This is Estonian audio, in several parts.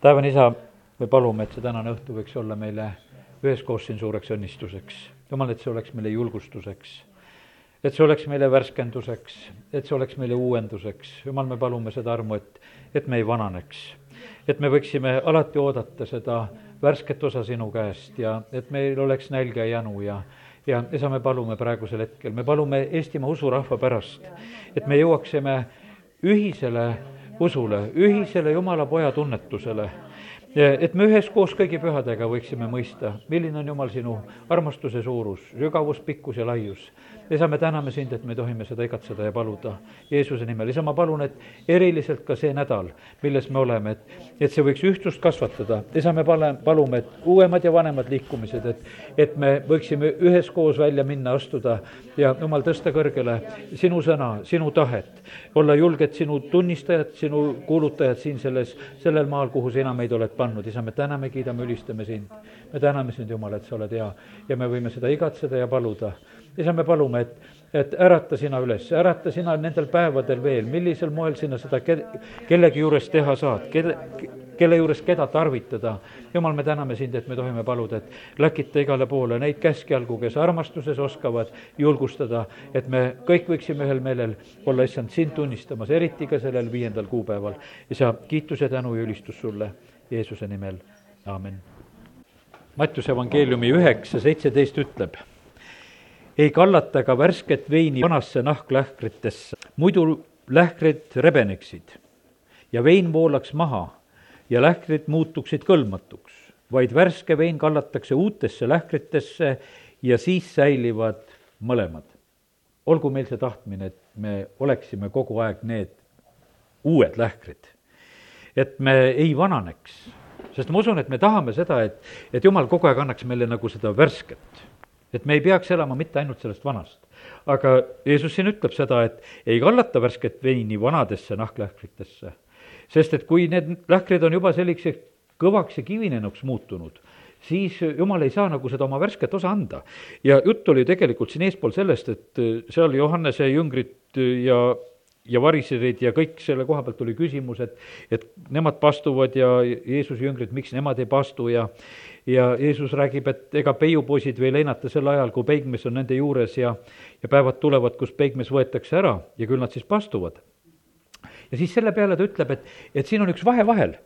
taevane isa, me palume, et see tänane õhtu võiks olla meile üheskoos siin suureks õnnistuseks. jumal, et see oleks meile julgustuseks. et see oleks meile värskenduseks, et see oleks meile uuenduseks. jumal, me palume seda armu, et, et me ei vananeks. et me võiksime alati oodata seda värsket osa sinu käest ja et meil oleks nälga ja janu ja ja isa, me palume praegusel hetkel, me palume Eestimaa usurahva pärast, et me jõuaksime ühisele usule, ühisele Jumala poja tunnetusele et me üheskoos kõigi pühadega võiksime mõista, milline on Jumal sinu armastuse suurus, sügavus, pikkus ja laius. isa, me täname sind, et me tohime seda igatseda ja paluda Jeesuse nimel. isa, ma palun, et eriliselt ka see nädal, milles me oleme, et, et see võiks ühtsust kasvatada. isa, me pale-, palume, et uuemad ja vanemad liikumised, et, et me võiksime üheskoos välja minna, astuda ja Jumal, tõsta kõrgele sinu sõna, sinu tahet, olla julged sinu tunnistajad, sinu kuulutajad siin selles, sellel maal, kuhu sina meid oled pannud andnud, isa, me täname, kiidame, ülistame sind. me täname sind, Jumal, et sa oled hea ja me võime seda igatseda ja paluda. isa, me palume, et, et ärata sina üles, ärata sina nendel päevadel veel, millisel moel sina seda ke-, kellegi juures teha saad, kelle, kelle juures keda tarvitada. jumal, me täname sind, et me tohime paluda, et läkita igale poole neid käskjalgu, kes armastuses oskavad julgustada, et me kõik võiksime ühel meelel olla, issand, sind tunnistamas, eriti ka sellel viiendal kuupäeval. isa, kiitus ja tänu ja ülistus sulle Jeesuse nimel, aamen. Mattiuse evangeeliumi üheksa seitseteist ütleb, ei kallata ka värsket veini vanasse nahklähkritesse, muidu lähkrid rebeneksid ja vein voolaks maha ja lähkrid muutuksid kõlbmatuks, vaid värske vein kallatakse uutesse lähkritesse ja siis säilivad mõlemad. olgu meil see tahtmine, et me oleksime kogu aeg need uued lähkrid et me ei vananeks. sest ma usun, et me tahame seda, et, et jumal kogu aeg annaks meile nagu seda värsket. et me ei peaks elama mitte ainult sellest vanast. aga Jeesus siin ütleb seda, et ei kallata värsket veini vanadesse nahklähkritesse. sest et kui need lähkrid on juba selliseks kõvaks ja kivinenuks muutunud, siis jumal ei saa nagu seda oma värsket osa anda. ja jutt oli tegelikult siin eespool sellest, et seal Johannese jüngrid ja ja variserid ja kõik selle koha pealt tuli küsimus, et, et nemad pastuvad ja Jeesuse jüngrid, miks nemad ei pastu ja ja Jeesus räägib, et ega peiupoisid veel leinata sel ajal, kui peigmees on nende juures ja ja päevad tulevad, kus peigmees võetakse ära ja küll nad siis pastuvad. ja siis selle peale ta ütleb, et, et siin on üks vahe vahel,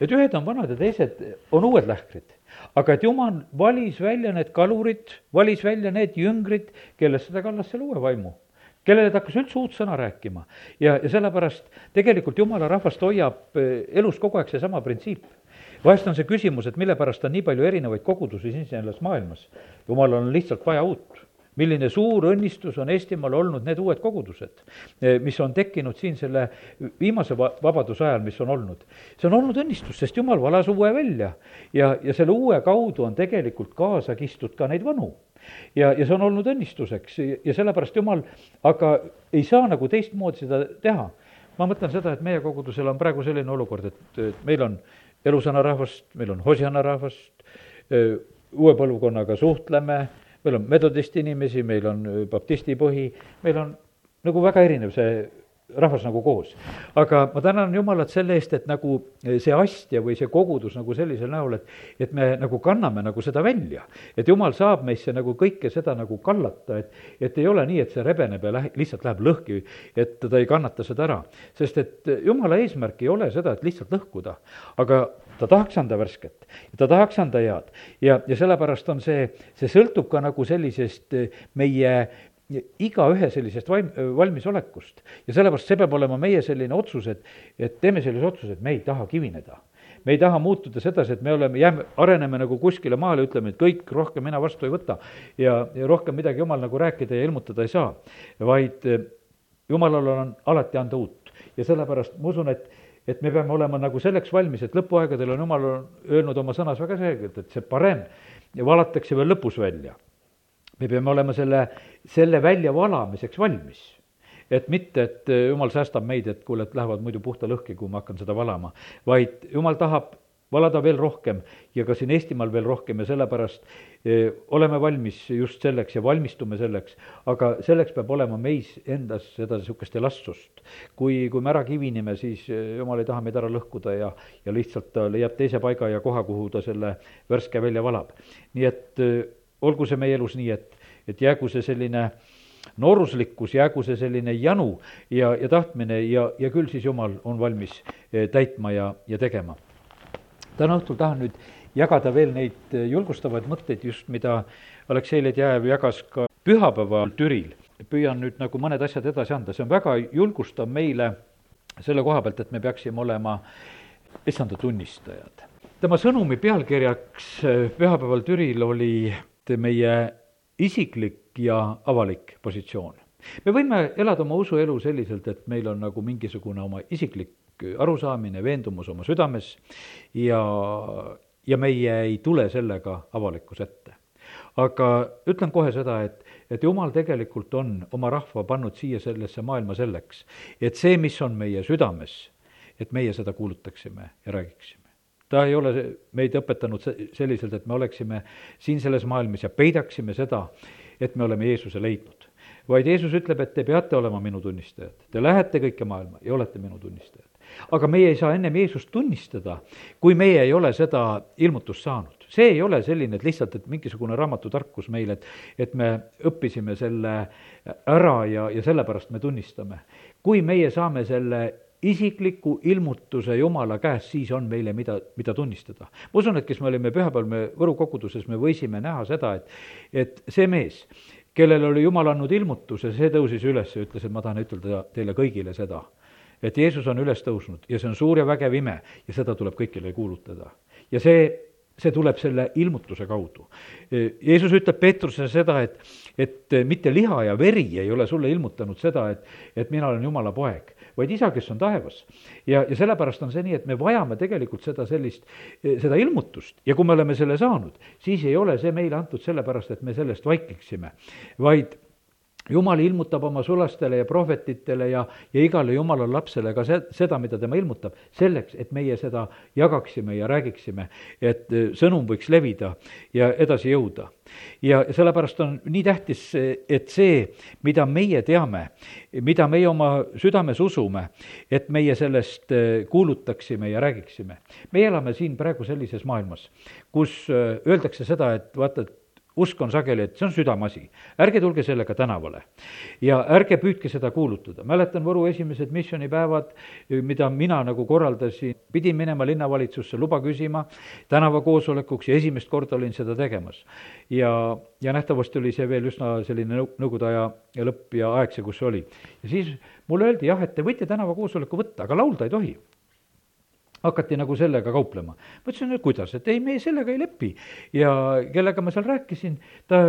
et ühed on vanad ja teised on uued lähkrid. aga et jumal valis välja need kalurid, valis välja need jüngrid, kellest ta kallas selle uue vaimu kellele ta hakkas üldse uut sõna rääkima. ja, ja sellepärast tegelikult jumala rahvast hoiab eh, elus kogu aeg seesama printsiip. vahest on see küsimus, et mille pärast on nii palju erinevaid kogudusi siin selles maailmas. jumalal on lihtsalt vaja uut. Milline suur õnnistus on Eestimaal olnud need uued kogudused, eh, mis on tekkinud siin selle viimase va-, vabaduse ajal, mis on olnud. see on olnud õnnistus, sest jumal valas uue välja ja, ja selle uue kaudu on tegelikult kaasa kistud ka neid vanu ja, ja see on olnud õnnistuseks ja sellepärast jumal aga ei saa nagu teistmoodi seda teha. ma mõtlen seda, et meie kogudusel on praegu selline olukord, et, et meil on elusõna rahvast, meil on hosiana rahvast, uue põlvkonnaga suhtleme, meil on metodisti inimesi, meil on baptisti põhi, meil on nagu väga erinev see rahvas nagu koos. aga ma tänan Jumalat selle eest, et nagu see astja või see kogudus nagu sellisel näol, et, et me nagu kanname nagu seda välja. et Jumal saab meisse nagu kõike seda nagu kallata, et, et ei ole nii, et see rebeneb ja lähe-, lihtsalt läheb lõhki, et ta ei kannata seda ära. sest et Jumala eesmärk ei ole seda, et lihtsalt lõhkuda, aga ta tahaks anda värsket ta tahaks anda head. ja, ja sellepärast on see, see sõltub ka nagu sellisest meie, igaühe sellisest vaim-, valmisolekust. ja sellepärast see peab olema meie selline otsus, et, et teeme sellise otsuse, et me ei taha kivineda. me ei taha muutuda sedasi, et me oleme, jääme, areneme nagu kuskile maale, ütleme, et kõik, rohkem mina vastu ei võta. ja, ja rohkem midagi jumal nagu rääkida ja ilmutada ei saa, vaid jumalal on alati anda uut. ja sellepärast ma usun, et et me peame olema nagu selleks valmis, et lõpuaegadel on jumal öelnud oma sõnas väga selgelt, et see parem valatakse veel lõpus välja me peame olema selle, selle väljavalamiseks valmis. et mitte, et jumal säästab meid, et kuule, et lähevad muidu puhta lõhki, kui ma hakkan seda valama, vaid jumal tahab valada veel rohkem ja ka siin Eestimaal veel rohkem ja sellepärast eh, oleme valmis just selleks ja valmistume selleks, aga selleks peab olema meis endas seda niisugust elastsust. kui, kui me ära kivinime, siis eh, jumal ei taha meid ära lõhkuda ja, ja lihtsalt ta leiab teise paiga ja koha, kuhu ta selle värske välja valab. nii et olgu see meie elus nii, et, et jäägu see selline nooruslikkus, jäägu see selline janu ja, ja tahtmine ja, ja küll siis Jumal on valmis täitma ja, ja tegema täna õhtul tahan nüüd jagada veel neid eh, julgustavaid mõtteid just, mida Aleksei Ledjajev jagas ka pühapäeval Türil. püüan nüüd nagu mõned asjad edasi anda, see on väga julgustav meile selle koha pealt, et me peaksime olema issanda tunnistajad. tema sõnumi pealkirjaks eh, pühapäeval Türil oli meie isiklik ja avalik positsioon. me võime elada oma usuelu selliselt, et meil on nagu mingisugune oma isiklik arusaamine, veendumus oma südames ja, ja meie ei tule sellega avalikkuse ette. aga ütlen kohe seda, et, et jumal tegelikult on oma rahva pannud siia sellesse maailma selleks, et see, mis on meie südames, et meie seda kuulutaksime ja räägiksime ta ei ole meid õpetanud selliselt, et me oleksime siin selles maailmas ja peidaksime seda, et me oleme Jeesuse leidnud. vaid Jeesus ütleb, et te peate olema minu tunnistajad, te lähete kõike maailma ja olete minu tunnistajad aga meie ei saa ennem Jeesust tunnistada, kui meie ei ole seda ilmutust saanud. see ei ole selline, et lihtsalt, et mingisugune raamatutarkus meil, et, et me õppisime selle ära ja, ja sellepärast me tunnistame. kui meie saame selle isikliku ilmutuse Jumala käest, siis on meile, mida, mida tunnistada. ma usun, et kes me olime pühapäeval, me Võru koguduses, me võisime näha seda, et, et see mees, kellele oli Jumal andnud ilmutuse, see tõusis üles ja ütles, et ma tahan ütelda teile kõigile seda et Jeesus on üles tõusnud ja see on suur ja vägev ime ja seda tuleb kõigile kuulutada. ja see, see tuleb selle ilmutuse kaudu. Jeesus ütleb Peetrusele seda, et, et mitte liha ja veri ei ole sulle ilmutanud seda, et, et mina olen Jumala poeg, vaid isa, kes on taevas. ja, ja sellepärast on see nii, et me vajame tegelikult seda sellist, seda ilmutust ja kui me oleme selle saanud, siis ei ole see meile antud sellepärast, et me sellest vaikiksime, vaid jumal ilmutab oma sulastele ja prohvetitele ja, ja igale jumala lapsele ka se-, seda, mida tema ilmutab, selleks, et meie seda jagaksime ja räägiksime, et e, sõnum võiks levida ja edasi jõuda. ja sellepärast on nii tähtis, et see, mida meie teame, mida meie oma südames usume, et meie sellest e, kuulutaksime ja räägiksime. meie elame siin praegu sellises maailmas, kus e, öeldakse seda, et vaata, et usk on sageli, et see on südameasi, ärge tulge sellega tänavale ja ärge püüdke seda kuulutada. mäletan Võru esimesed missioonipäevad, mida mina nagu korraldasin, pidin minema linnavalitsusse luba küsima tänavakoosolekuks ja esimest korda olin seda tegemas. ja, ja nähtavasti oli see veel üsna selline nõu-, nõukogude aja lõpp ja aeg see, kus see oli. ja siis mulle öeldi jah, et te võite tänavakoosoleku võtta, aga laulda ei tohi hakati nagu sellega kauplema. ma ütlesin, et kuidas, et ei, me sellega ei lepi. ja kellega ma seal rääkisin, ta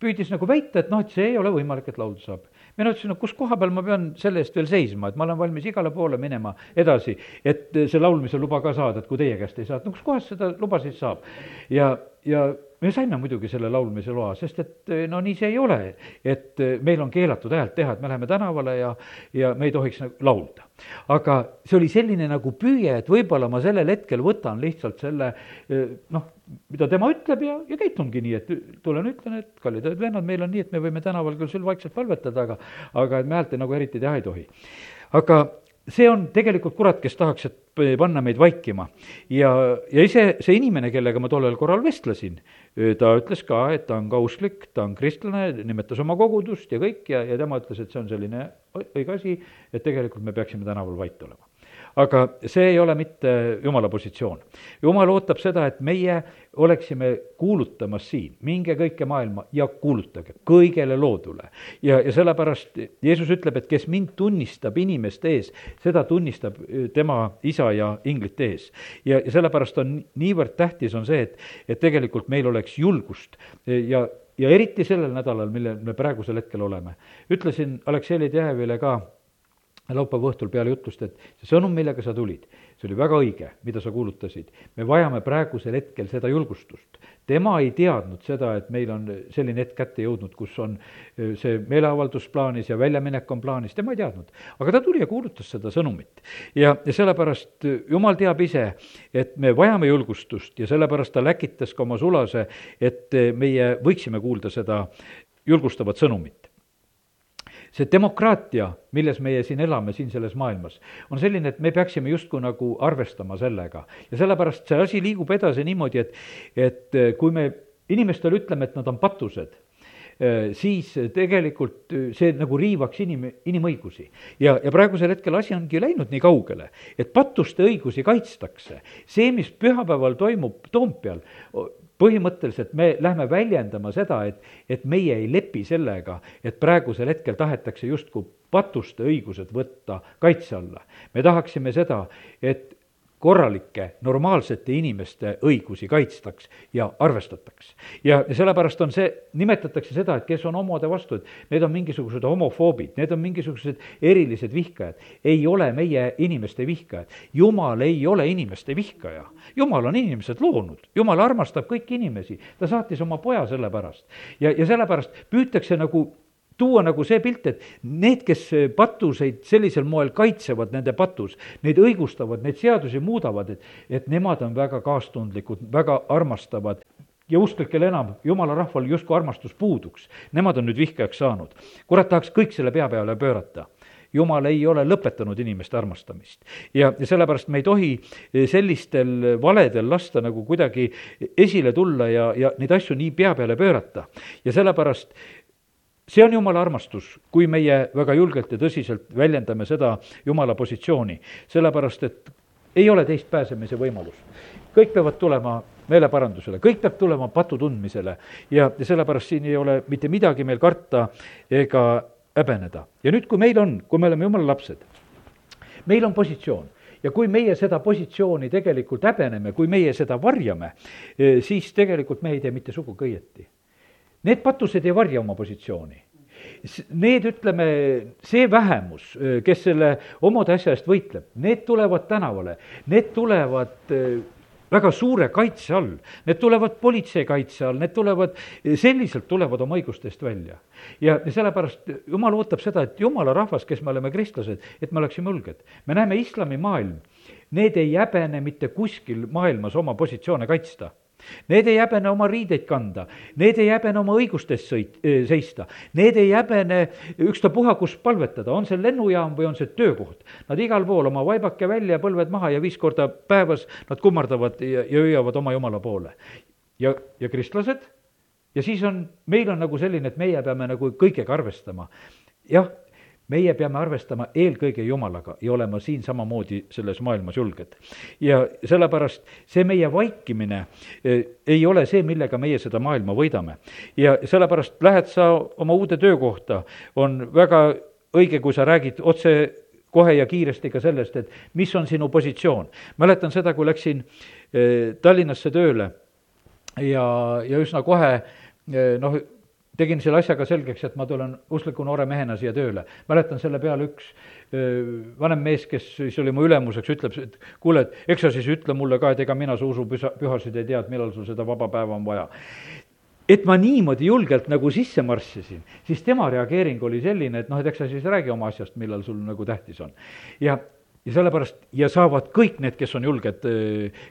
püüdis nagu väita, et noh, et see ei ole võimalik, et laulda saab. mina ütlesin, no kus koha peal ma pean selle eest veel seisma, et ma olen valmis igale poole minema edasi, et see laulmise luba ka saada, et kui teie käest ei saa, et no kus kohas seda luba siis saab. ja, ja me saime muidugi selle laulmise loa, sest et no nii see ei ole, et meil on keelatud häält teha, et me läheme tänavale ja, ja me ei tohiks nagu laulda. aga see oli selline nagu püüe, et võib-olla ma sellel hetkel võtan lihtsalt selle noh, mida tema ütleb ja, ja käitungi nii, et tulen, ütlen, et kallid vennad, meil on nii, et me võime tänaval küll sul vaikselt palvetada, aga aga et me häält nagu eriti teha ei tohi. aga see on tegelikult kurat, kes tahaks, et panna meid vaikima. ja, ja ise see inimene, kellega ma tollel korral vestlesin, ta ütles ka, et ta on ka usklik, ta on kristlane, nimetas oma kogudust ja kõik ja, ja tema ütles, et see on selline õige asi, et tegelikult me peaksime tänaval vait olema aga see ei ole mitte jumala positsioon. jumal ootab seda, et meie oleksime kuulutamas siin, minge kõike maailma ja kuulutage kõigele loodule. ja, ja sellepärast Jeesus ütleb, et kes mind tunnistab inimeste ees, seda tunnistab äh, tema isa ja inglite ees. ja, ja sellepärast on niivõrd tähtis, on see, et, et tegelikult meil oleks julgust ja ja eriti sellel nädalal, millel me praegusel hetkel oleme. ütlesin Aleksei Ledjajevile ka laupäeva õhtul peale jutlust, et see sõnum, millega sa tulid, see oli väga õige, mida sa kuulutasid. me vajame praegusel hetkel seda julgustust. tema ei teadnud seda, et meil on selline hetk kätte jõudnud, kus on see meeleavaldus plaanis ja väljaminek on plaanis, tema ei teadnud. aga ta tuli ja kuulutas seda sõnumit. ja, ja sellepärast jumal teab ise, et me vajame julgustust ja sellepärast ta läkitas ka oma sulase, et meie võiksime kuulda seda julgustavat sõnumit see demokraatia, milles meie siin elame, siin selles maailmas, on selline, et me peaksime justkui nagu arvestama sellega. ja sellepärast see asi liigub edasi niimoodi, et, et eh, kui me inimestele ütleme, et nad on patused, eh, siis tegelikult see nagu riivaks inim, inimõigusi. ja, ja praegusel hetkel asi ongi läinud nii kaugele, et patuste õigusi kaitstakse. see, mis pühapäeval toimub Toompeal, põhimõtteliselt me lähme väljendama seda, et, et meie ei lepi sellega, et praegusel hetkel tahetakse justkui patuste õigused võtta kaitse alla. me tahaksime seda, et korralike, normaalsete inimeste õigusi kaitstaks ja arvestataks. ja, sellepärast on see, nimetatakse seda, et kes on homode vastu, et need on mingisugused homofoobid, need on mingisugused erilised vihkajad. ei ole meie inimeste vihkajad. jumal ei ole inimeste vihkaja. jumal on inimesed loonud, jumal armastab kõiki inimesi, ta saatis oma poja selle pärast. ja, ja sellepärast püütakse nagu tuua nagu see pilt, et need, kes patuseid sellisel moel kaitsevad, nende patus, neid õigustavad, neid seadusi muudavad, et, et nemad on väga kaastundlikud, väga armastavad ja usklikel enam, jumala rahval justkui armastus puuduks. Nemad on nüüd vihkajaks saanud. kurat tahaks kõik selle pea peale pöörata jumal ei ole lõpetanud inimeste armastamist. ja, sellepärast me ei tohi sellistel valedel lasta nagu kuidagi esile tulla ja, ja neid asju nii pea peale pöörata. ja sellepärast see on jumala armastus, kui meie väga julgelt ja tõsiselt väljendame seda jumala positsiooni, sellepärast et ei ole teist pääsemise võimalus. kõik peavad tulema meeleparandusele, kõik peab tulema patu tundmisele ja, ja sellepärast siin ei ole mitte midagi meil karta ega häbeneda. ja nüüd, kui meil on, kui me oleme jumala lapsed, meil on positsioon ja kui meie seda positsiooni tegelikult häbeneme, kui meie seda varjame, eh, siis tegelikult me ei tee mitte sugugi õieti Need patused ei varja oma positsiooni. Need, ütleme, see vähemus, kes selle omade asja eest võitleb, need tulevad tänavale, need tulevad väga suure kaitse all, need tulevad politsei kaitse all, need tulevad, selliselt tulevad oma õiguste eest välja. ja, ja sellepärast jumal ootab seda, et jumala rahvas, kes me oleme kristlased, et me oleksime julged. me näeme islamimaailm, need ei häbene mitte kuskil maailmas oma positsioone kaitsta Need ei häbene oma riideid kanda, need ei häbene oma õigustest sõit-, seista, need ei häbene ükstapuha, kus palvetada, on see lennujaam või on see töökoht. Nad igal pool oma vaibake välja, põlved maha ja viis korda päevas nad kummardavad ja, ja hüüavad oma jumala poole. ja, ja kristlased, ja siis on, meil on nagu selline, et meie peame nagu kõigega arvestama. jah, meie peame arvestama eelkõige Jumalaga ja olema siin samamoodi selles maailmas julged. ja sellepärast see meie vaikimine eh, ei ole see, millega meie seda maailma võidame. ja sellepärast lähed sa oma uude töökohta, on väga õige, kui sa räägid otse kohe ja kiiresti ka sellest, et mis on sinu positsioon. mäletan seda, kui läksin eh, Tallinnasse tööle ja, ja üsna kohe eh, noh, tegin selle asjaga selgeks, et ma tulen uskliku noore mehena siia tööle. mäletan selle peale üks vanem mees, kes siis oli mu ülemuseks, ütleb, et kuule, et eks sa siis ütle mulle ka, et ega mina su usupüha, pühasid ei tea, et millal sul seda vaba päeva on vaja. et ma niimoodi julgelt nagu sisse marssisin, siis tema reageering oli selline, et noh, et eks sa siis räägi oma asjast, millal sul nagu tähtis on. ja, ja sellepärast, ja saavad kõik need, kes on julged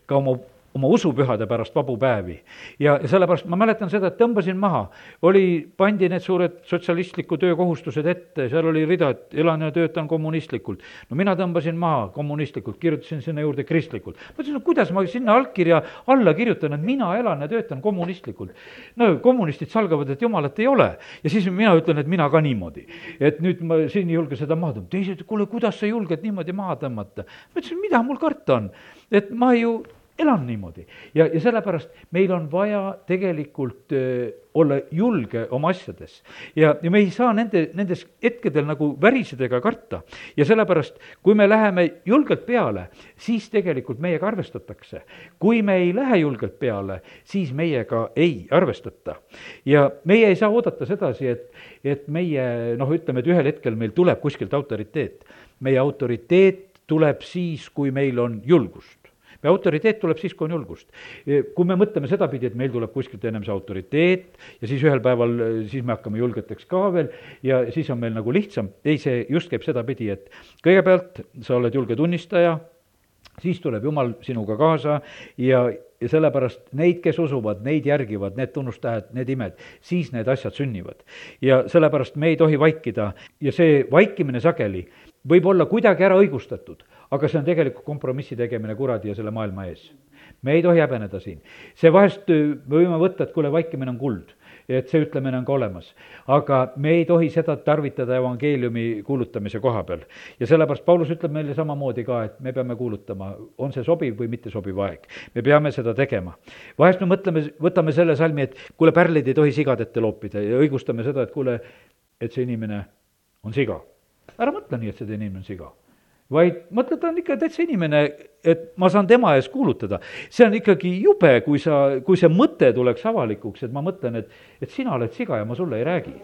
ka oma oma usupühade pärast vabu päevi. ja sellepärast ma mäletan seda, et tõmbasin maha, oli, pandi need suured sotsialistliku töö kohustused ette, seal oli rida, et elan ja töötan kommunistlikult. no mina tõmbasin maha kommunistlikult, kirjutasin sinna juurde kristlikult. ma ütlesin, no kuidas ma sinna allkirja alla kirjutan, et mina elan ja töötan kommunistlikult. no kommunistid salgavad, et jumalat ei ole. ja siis mina ütlen, et mina ka niimoodi. et nüüd ma siin ei julge seda maha tõmmata, teised, kuule, kuidas sa julged niimoodi maha tõmmata? ma ütlesin, mida mul karta on, et ma ju elan niimoodi ja, ja sellepärast meil on vaja tegelikult öö, olla julge oma asjades. ja, ja me ei saa nende, nendes hetkedel nagu väriseda ega karta. ja sellepärast, kui me läheme julgelt peale, siis tegelikult meiega arvestatakse. kui me ei lähe julgelt peale, siis meiega ei arvestata. ja meie ei saa oodata sedasi, et, et meie noh, ütleme, et ühel hetkel meil tuleb kuskilt autoriteet. meie autoriteet tuleb siis, kui meil on julgust meie autoriteet tuleb siis, kui on julgust. kui me mõtleme sedapidi, et meil tuleb kuskilt ennem see autoriteet ja siis ühel päeval, siis me hakkame julgeteks ka veel ja siis on meil nagu lihtsam, ei, see just käib sedapidi, et kõigepealt sa oled julge tunnistaja, siis tuleb Jumal sinuga kaasa ja, ja sellepärast neid, kes usuvad, neid järgivad, need tunnustähed, need imed, siis need asjad sünnivad. ja sellepärast me ei tohi vaikida ja see vaikimine sageli võib olla kuidagi ära õigustatud, aga see on tegelikult kompromissi tegemine kuradi ja selle maailma ees. me ei tohi häbeneda siin. see vahest me võime võtta, et kuule, vaikimine on kuld, et see ütlemine on ka olemas. aga me ei tohi seda tarvitada evangeeliumi kuulutamise koha peal. ja sellepärast Paulus ütleb meile samamoodi ka, et me peame kuulutama, on see sobiv või mittesobiv aeg. me peame seda tegema. vahest me mõtleme, võtame selle salmi, et kuule, pärleid ei tohi sigade ette loopida ja õigustame seda, et kuule, et see inimene on siga ära mõtle nii, et see inimene on siga vaid mõtle, ta on ikka täitsa inimene, et ma saan tema ees kuulutada. see on ikkagi jube, kui sa, kui see mõte tuleks avalikuks, et ma mõtlen, et, et sina oled siga ja ma sulle ei räägi.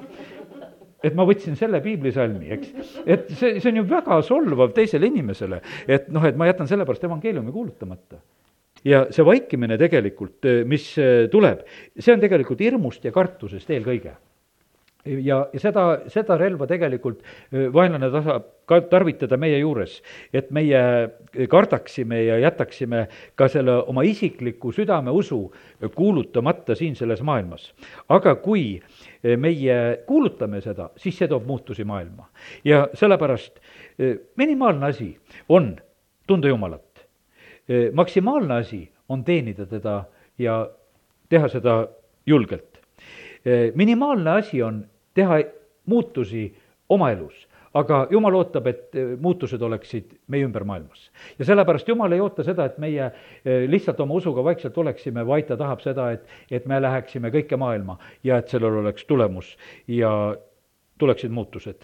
et ma võtsin selle piiblisalmi, eks. et see, see on ju väga solvav teisele inimesele, et noh, et ma jätan sellepärast evangeeliumi kuulutamata ja see vaikimine tegelikult, mis tuleb, see on tegelikult hirmust ja kartusest eelkõige ja, ja seda, seda relva tegelikult vaenlane tasab ka tarvitada meie juures, et meie kardaksime ja jätaksime ka selle oma isikliku südameusu kuulutamata siin selles maailmas. aga kui meie kuulutame seda, siis see toob muutusi maailma. ja sellepärast minimaalne asi on tunda Jumalat. maksimaalne asi on teenida teda ja teha seda julgelt. minimaalne asi on teha muutusi oma elus aga jumal ootab, et eh, muutused oleksid meie ümber maailmas. ja sellepärast jumal ei oota seda, et meie eh, lihtsalt oma usuga vaikselt oleksime, vaid ta tahab seda, et, et me läheksime kõike maailma ja et sellel oleks tulemus ja tuleksid muutused.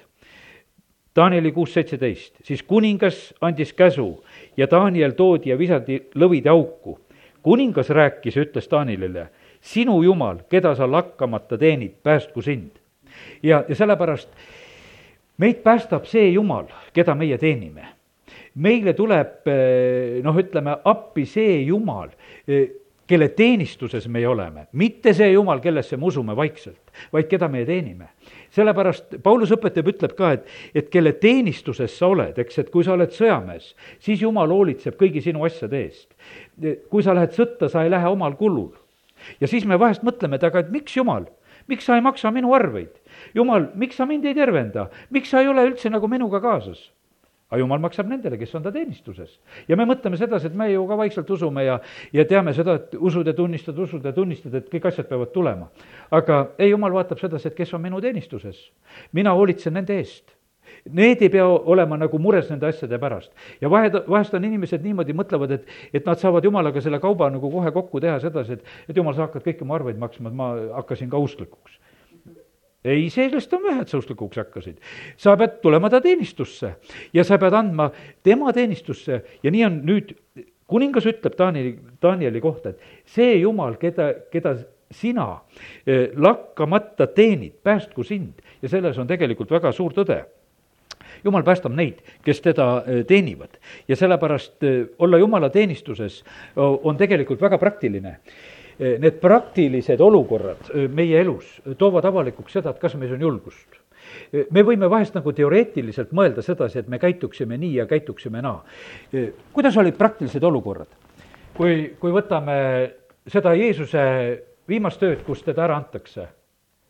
Danieli kuus seitseteist, siis kuningas andis käsu ja Daniel toodi ja visati lõvide auku. kuningas rääkis ja ütles Danielile, sinu jumal, keda sa lakkamata teenid, päästku sind ja, ja sellepärast meid päästab see Jumal, keda meie teenime. meile tuleb eh, noh, ütleme appi see Jumal, eh, kelle teenistuses me oleme, mitte see Jumal, kellesse me usume vaikselt, vaid keda meie teenime. sellepärast Paulus õpetab, ütleb ka, et, et kelle teenistuses sa oled, eks, et kui sa oled sõjamees, siis Jumal hoolitseb kõigi sinu asjade eest. kui sa lähed sõtta, sa ei lähe omal kulul. ja siis me vahest mõtleme, et aga et miks Jumal, miks sa ei maksa minu arveid? Jumal, miks sa mind ei tervenda, miks sa ei ole üldse nagu minuga kaasas? aga jumal maksab nendele, kes on ta teenistuses. ja me mõtleme sedasi, et me ju ka vaikselt usume ja, ja teame seda, et usud ja tunnistad, usud ja tunnistad, et kõik asjad peavad tulema. aga ei, jumal vaatab sedasi, et kes on minu teenistuses. mina hoolitsen nende eest Need ei pea olema nagu mures nende asjade pärast. ja vahe, vahest on inimesed niimoodi mõtlevad, et, et nad saavad jumalaga selle kauba nagu kohe kokku teha sedasi, et, et jumal, sa hakkad kõiki mu arveid maksma, et ma hakkasin ka usklikuks ei, sellest on vähe, et sa usklikuks hakkasid. sa pead tulema ta teenistusse ja sa pead andma tema teenistusse ja nii on nüüd, kuningas ütleb Danieli, Danieli kohta, et see jumal, keda, keda sina eh, lakkamata teenid, päästku sind. Ja selles on tegelikult väga suur tõde. Jumal päästab neid, kes teda eh, teenivad. Ja sellepärast eh, olla jumala teenistuses on tegelikult väga praktiline need praktilised olukorrad meie elus toovad avalikuks seda, et kas meis on julgust. Me võime vahest nagu teoreetiliselt mõelda sedasi, et me käituksime nii ja käituksime naa. kuidas olid praktilised olukorrad? kui, kui võtame seda Jeesuse viimast tööd, kus teda ära antakse,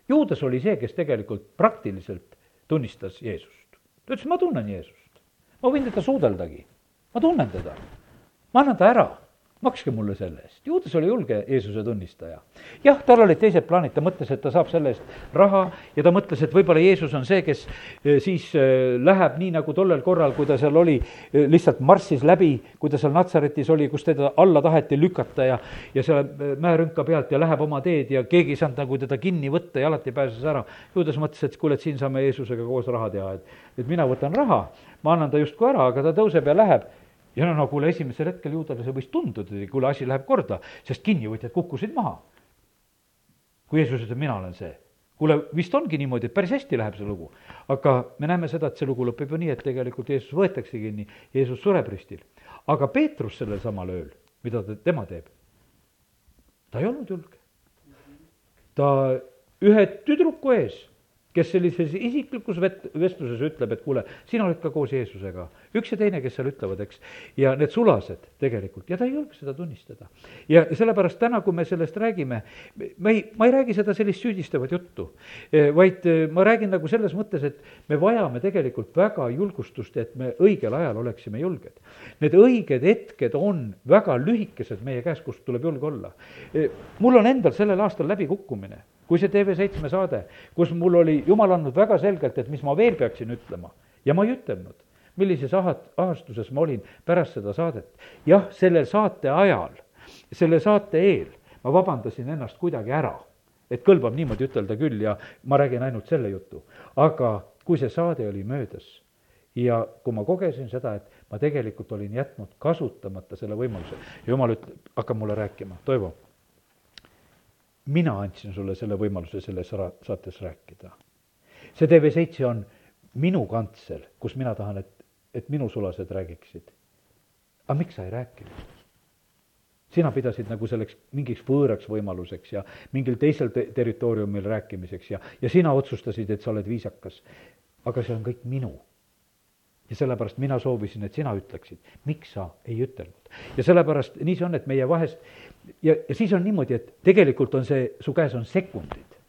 Juudas oli see, kes tegelikult praktiliselt tunnistas Jeesust. ta ütles, ma tunnen Jeesust. ma võin teda suudeldagi, ma tunnen teda, ma annan ta ära makske mulle selle eest. juudas oli julge Jeesuse tunnistaja. jah, tal olid teised plaanid, ta mõtles, et ta saab selle eest raha ja ta mõtles, et võib-olla Jeesus on see, kes eh, siis eh, läheb nii, nagu tollel korral, kui ta seal oli, eh, lihtsalt marssis läbi, kui ta seal Natsaretis oli, kus teda alla taheti lükata ja, ja selle mäerünka pealt ja läheb oma teed ja keegi ei saanud nagu teda kinni võtta ja alati pääses ära. juudas mõtles, et kuule, et siin saame Jeesusega koos raha teha, et, et mina võtan raha, ma annan ta justkui ära, aga ta tõuseb ja läheb ja no, no kuule, esimesel hetkel juudale see võis tunduda, kuule, asi läheb korda, sest kinnivõtjad kukkusid maha. kui Jeesus ütleb, mina olen see. kuule, vist ongi niimoodi, et päris hästi läheb see lugu. aga me näeme seda, et see lugu lõpeb ju nii, et tegelikult Jeesus võetakse kinni, Jeesus sureb ristil. aga Peetrus sellel samal ööl, mida ta, tema teeb? ta ei olnud julge. ta ühe tüdruku ees kes sellises isiklikus vet-, vestluses ütleb, et kuule, sina oled ka koos Jeesusega. üks ja teine, kes seal ütlevad, eks, ja need sulased tegelikult, ja ta ei julge seda tunnistada. ja sellepärast täna, kui me sellest räägime, me ei, ma ei räägi seda sellist süüdistavat juttu, e, vaid e, ma räägin nagu selles mõttes, et me vajame tegelikult väga julgustust, et me õigel ajal oleksime julged. Need õiged hetked on väga lühikesed meie käes, kust tuleb julge olla. E, mul on endal sellel aastal läbikukkumine kui see TV7 saade, kus mul oli jumal andnud väga selgelt, et mis ma veel peaksin ütlema. Ja ma ei ütelnud, millises ahat-, ahastuses ma olin pärast seda saadet. jah, selle saate ajal, selle saate eel ma vabandasin ennast kuidagi ära, et kõlbab niimoodi ütelda küll ja ma räägin ainult selle jutu, aga kui see saade oli möödas ja kui ma kogesin seda, et ma tegelikult olin jätnud kasutamata selle võimaluse, jumal ütleb, hakkab mulle rääkima, Toivo mina andsin sulle selle võimaluse selles ra-, saates rääkida. see TV7 on minu kantsel, kus mina tahan, et, et minu sulased räägiksid. aga miks sa ei rääkinud? sina pidasid nagu selleks mingiks võõraks võimaluseks ja mingil teisel te-, territooriumil rääkimiseks ja, ja sina otsustasid, et sa oled viisakas. aga see on kõik minu ja sellepärast mina soovisin, et sina ütleksid, miks sa ei ütelnud. ja sellepärast nii see on, et meie vahest ja, ja siis on niimoodi, et tegelikult on see, su käes on sekundid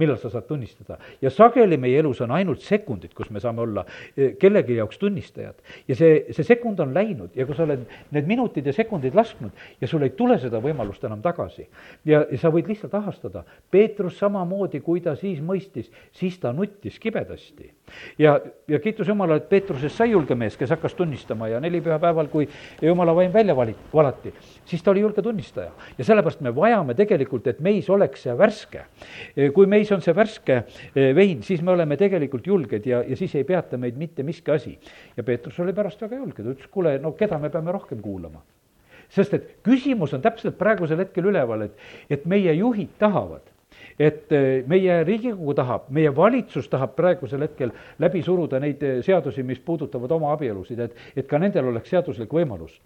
millal sa saad tunnistada. ja sageli meie elus on ainult sekundid, kus me saame olla eh, kellegi jaoks tunnistajad. ja see, see sekund on läinud ja kui sa oled need minutid ja sekundid lasknud ja sul ei tule seda võimalust enam tagasi ja, ja sa võid lihtsalt ahastada. Peetrus samamoodi, kui ta siis mõistis, siis ta nuttis kibedasti. ja, ja kiitus Jumalale, et Peetrusest sai julge mees, kes hakkas tunnistama ja nelipühapäeval, kui Jumala vaim välja vali-, valati, siis ta oli julge tunnistaja. ja sellepärast me vajame tegelikult, et meis oleks see värske. kui meis meis on see värske eh, vein, siis me oleme tegelikult julged ja, ja siis ei peata meid mitte miski asi. ja Peetrus oli pärast väga julge, ta ütles, kuule, no keda me peame rohkem kuulama. sest et küsimus on täpselt praegusel hetkel üleval, et, et meie juhid tahavad et eh, meie Riigikogu tahab, meie valitsus tahab praegusel hetkel läbi suruda neid eh, seadusi, mis puudutavad homoabielusid, et, et ka nendel oleks seaduslik võimalus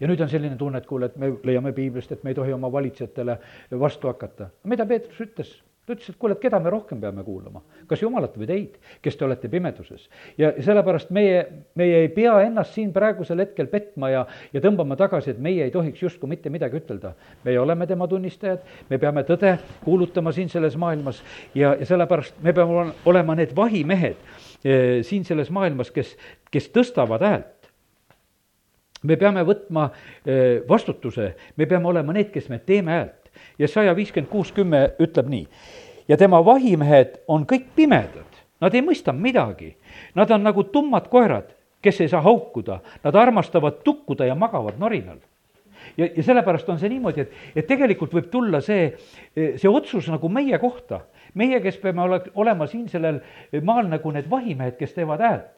ja nüüd on selline tunne, et kuule, et me leiame piiblist, et me ei tohi oma valitsejatele vastu hakata. mida Peetrus ütles? Ta ütles, et kuule, et keda me rohkem peame kuulama, kas Jumalat või teid, kes te olete pimeduses. ja sellepärast meie, meie ei pea ennast siin praegusel hetkel petma ja, ja tõmbama tagasi, et meie ei tohiks justkui mitte midagi ütelda. meie oleme tema tunnistajad, me peame tõde kuulutama siin selles maailmas ja, ja sellepärast me peame olema need vahimehed eh, siin selles maailmas, kes, kes tõstavad häält me peame võtma eh, vastutuse, me peame olema need, kes me teeme häält ja saja viiskümmend kuus kümme ütleb nii. ja tema vahimehed on kõik pimedad, nad ei mõista midagi. Nad on nagu tummad koerad, kes ei saa haukuda, nad armastavad tukkuda ja magavad norinal ja, ja sellepärast on see niimoodi, et, et tegelikult võib tulla see, see otsus nagu meie kohta. meie, kes peame ole, olema siin sellel maal nagu need vahimehed, kes teevad häält.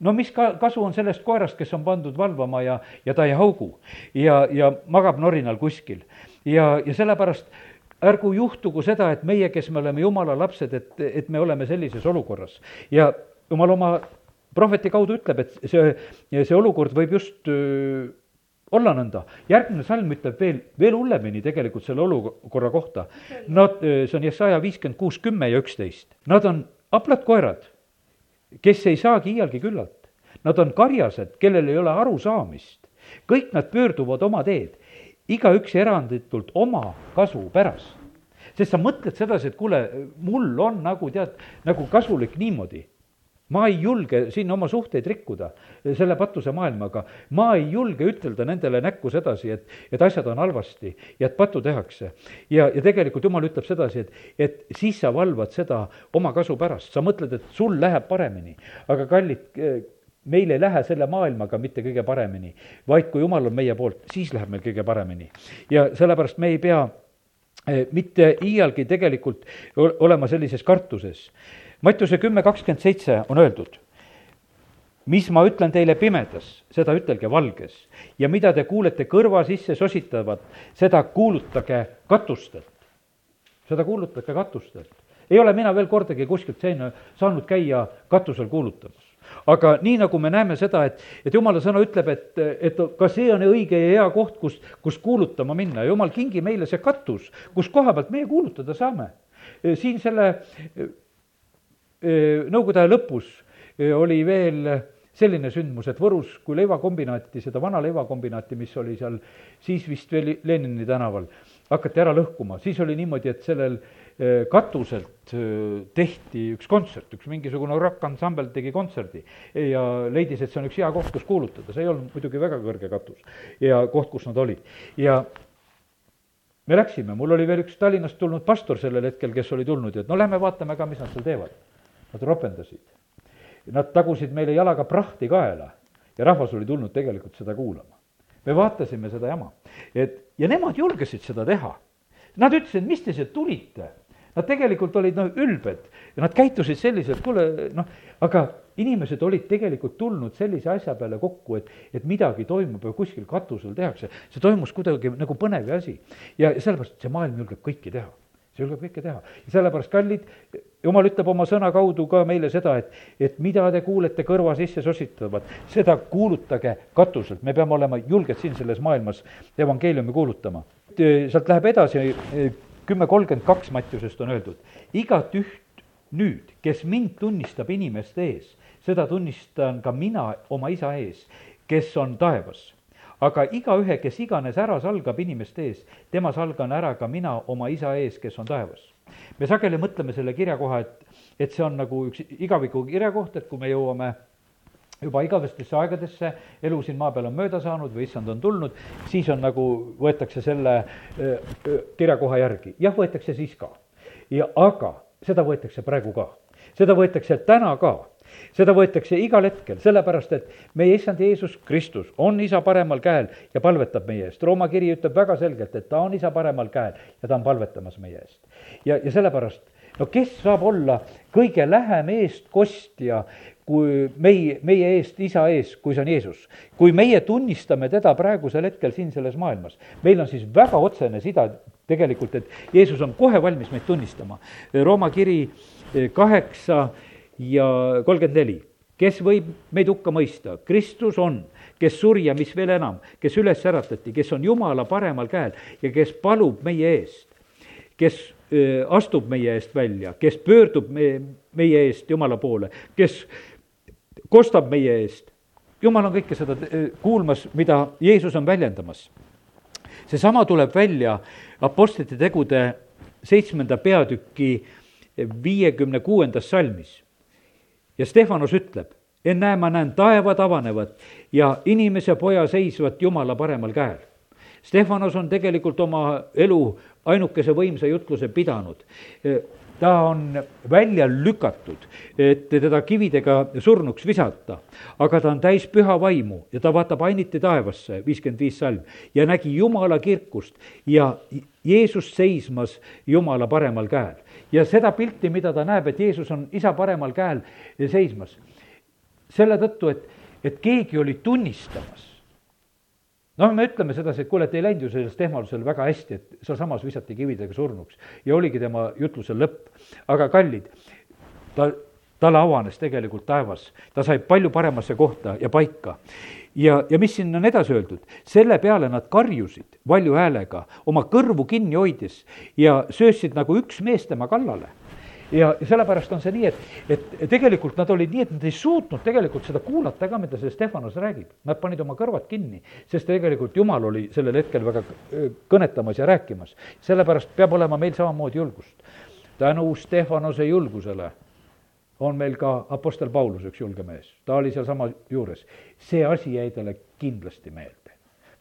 no mis ka, kasu on sellest koerast, kes on pandud valvama ja, ja ta ei haugu ja, ja magab norinal kuskil ja, ja sellepärast ärgu juhtugu seda, et meie, kes me oleme jumala lapsed, et, et me oleme sellises olukorras ja jumal oma prohveti kaudu ütleb, et see, see olukord võib just öö, olla nõnda. järgmine salm ütleb veel, veel hullemini tegelikult selle olukorra kohta. Nad, see on Jesaja viiskümmend kuus, kümme ja üksteist. Nad on haplad koerad, kes ei saagi iialgi küllalt. Nad on karjased, kellel ei ole arusaamist. kõik nad pöörduvad oma teed igaüks eranditult oma kasu pärast. sest sa mõtled sedasi, et kuule, mul on nagu tead, nagu kasulik niimoodi. ma ei julge siin oma suhteid rikkuda selle patuse maailmaga. ma ei julge ütelda nendele näkku sedasi, et, et asjad on halvasti ja et patu tehakse. ja, ja tegelikult jumal ütleb sedasi, et, et siis sa valvad seda oma kasu pärast, sa mõtled, et sul läheb paremini. aga kallid, meil ei lähe selle maailmaga mitte kõige paremini, vaid kui jumal on meie poolt, siis läheb meil kõige paremini. ja sellepärast me ei pea eh, mitte iialgi tegelikult olema sellises kartuses. Mattiuse kümme kakskümmend seitse on öeldud, mis ma ütlen teile pimedas, seda ütelge valges ja mida te kuulete kõrva sisse sositavat, seda kuulutage katustelt. seda kuulutage katustelt. ei ole mina veel kordagi kuskilt seina saanud käia katusel kuulutamas aga nii, nagu me näeme seda, et, et jumala sõna ütleb, et, et ka see on õige ja hea koht, kus, kus kuulutama minna, jumal, kingi meile see katus, kus koha pealt meie kuulutada saame. siin selle nõukogude aja lõpus oli veel selline sündmus, et Võrus, kui leivakombinaati, seda vana leivakombinaati, mis oli seal siis vist veel Lenini tänaval, hakati ära lõhkuma, siis oli niimoodi, et sellel eh, katuselt eh, tehti üks kontsert, üks mingisugune rokk-ansambel tegi kontserdi ja leidis, et see on üks hea koht, kus kuulutada, see ei olnud muidugi väga kõrge katus ja koht, kus nad olid. ja me läksime, mul oli veel üks Tallinnast tulnud pastor sellel hetkel, kes oli tulnud ja et no lähme vaatame ka, mis nad seal teevad. Nad ropendasid Nad tagusid meile jalaga prahti kaela ja rahvas oli tulnud tegelikult seda kuulama. me vaatasime seda jama, et ja nemad julgesid seda teha. Nad ütlesid, mis te siia tulite? Nad tegelikult olid noh, ülbed ja nad käitusid selliselt, kuule noh, aga inimesed olid tegelikult tulnud sellise asja peale kokku, et, et midagi toimub ja kuskil katusel tehakse. see toimus kuidagi nagu põnev asi ja sellepärast see maailm julgeb kõike teha see julgeb kõike teha. ja sellepärast, kallid, jumal ütleb oma sõna kaudu ka meile seda, et, et mida te kuulete kõrva sisse sositavad, seda kuulutage katuselt, me peame olema julged siin selles maailmas evangeeliumi kuulutama. sealt läheb edasi, kümme kolmkümmend kaks Mattiusest on öeldud, igat üht nüüd, kes mind tunnistab inimeste ees, seda tunnistan ka mina oma isa ees, kes on taevas aga igaühe, kes iganes ära salgab inimeste ees, tema salgan ära ka mina oma isa ees, kes on taevas. me sageli mõtleme selle kirjakoha, et, et see on nagu üks igaviku kirjakoht, et kui me jõuame juba igavestesse aegadesse, elu siin maa peal on mööda saanud või issand on tulnud, siis on nagu, võetakse selle kirjakoha järgi, jah, võetakse siis ka. ja aga seda võetakse praegu ka, seda võetakse täna ka seda võetakse igal hetkel, sellepärast et meie issand Jeesus Kristus on isa paremal käel ja palvetab meie eest. Rooma kiri ütleb väga selgelt, et ta on isa paremal käel ja ta on palvetamas meie eest. ja, ja sellepärast, no kes saab olla kõige lähem eestkostja, kui meie, meie eest, isa ees, kui see on Jeesus. kui meie tunnistame teda praegusel hetkel siin selles maailmas, meil on siis väga otsene sida tegelikult, et Jeesus on kohe valmis meid tunnistama. Rooma kiri kaheksa ja kolmkümmend neli, kes võib meid hukka mõista, Kristus on, kes suri ja mis veel enam, kes üles äratati, kes on Jumala paremal käel ja kes palub meie eest, kes öö, astub meie eest välja, kes pöördub meie, meie eest Jumala poole, kes kostab meie eest. jumal on kõike seda kuulmas, mida Jeesus on väljendamas. seesama tuleb välja Apostlite tegude seitsmenda peatüki viiekümne kuuendas salmis ja Stefanos ütleb, ennäe, ma näen, taevad avanevad ja inimese poja seisvat Jumala paremal käel. Stefanos on tegelikult oma elu ainukese võimsa jutluse pidanud. Ta on välja lükatud, et teda kividega surnuks visata, aga ta on täis püha vaimu ja ta vaatab ainiti taevasse, viiskümmend viis salm, ja nägi Jumala kirkust ja Jeesus seismas Jumala paremal käel ja seda pilti, mida ta näeb, et Jeesus on isa paremal käel seismas, selle tõttu, et, et keegi oli tunnistamas. Noh, me ütleme sedasi, et kuule, et ei läinud ju sellest ehmalusel väga hästi, et sealsamas visati kividega surnuks ja oligi tema jutluse lõpp. aga kallid, ta, talle avanes tegelikult taevas, ta sai palju paremasse kohta ja paika. Ja, ja mis siin on edasi öeldud, selle peale nad karjusid valju häälega, oma kõrvu kinni hoides ja söösid nagu üks mees tema kallale ja sellepärast on see nii, et, et tegelikult nad olid nii, et nad ei suutnud tegelikult seda kuulata ka, mida see Stefanos räägib. Nad panid oma kõrvad kinni, sest tegelikult Jumal oli sellel hetkel väga kõnetamas ja rääkimas. sellepärast peab olema meil samamoodi julgust. tänu Stefanose julgusele on meil ka Apostel Paulus, üks julge mees, ta oli sealsama juures. see asi jäi talle kindlasti meelde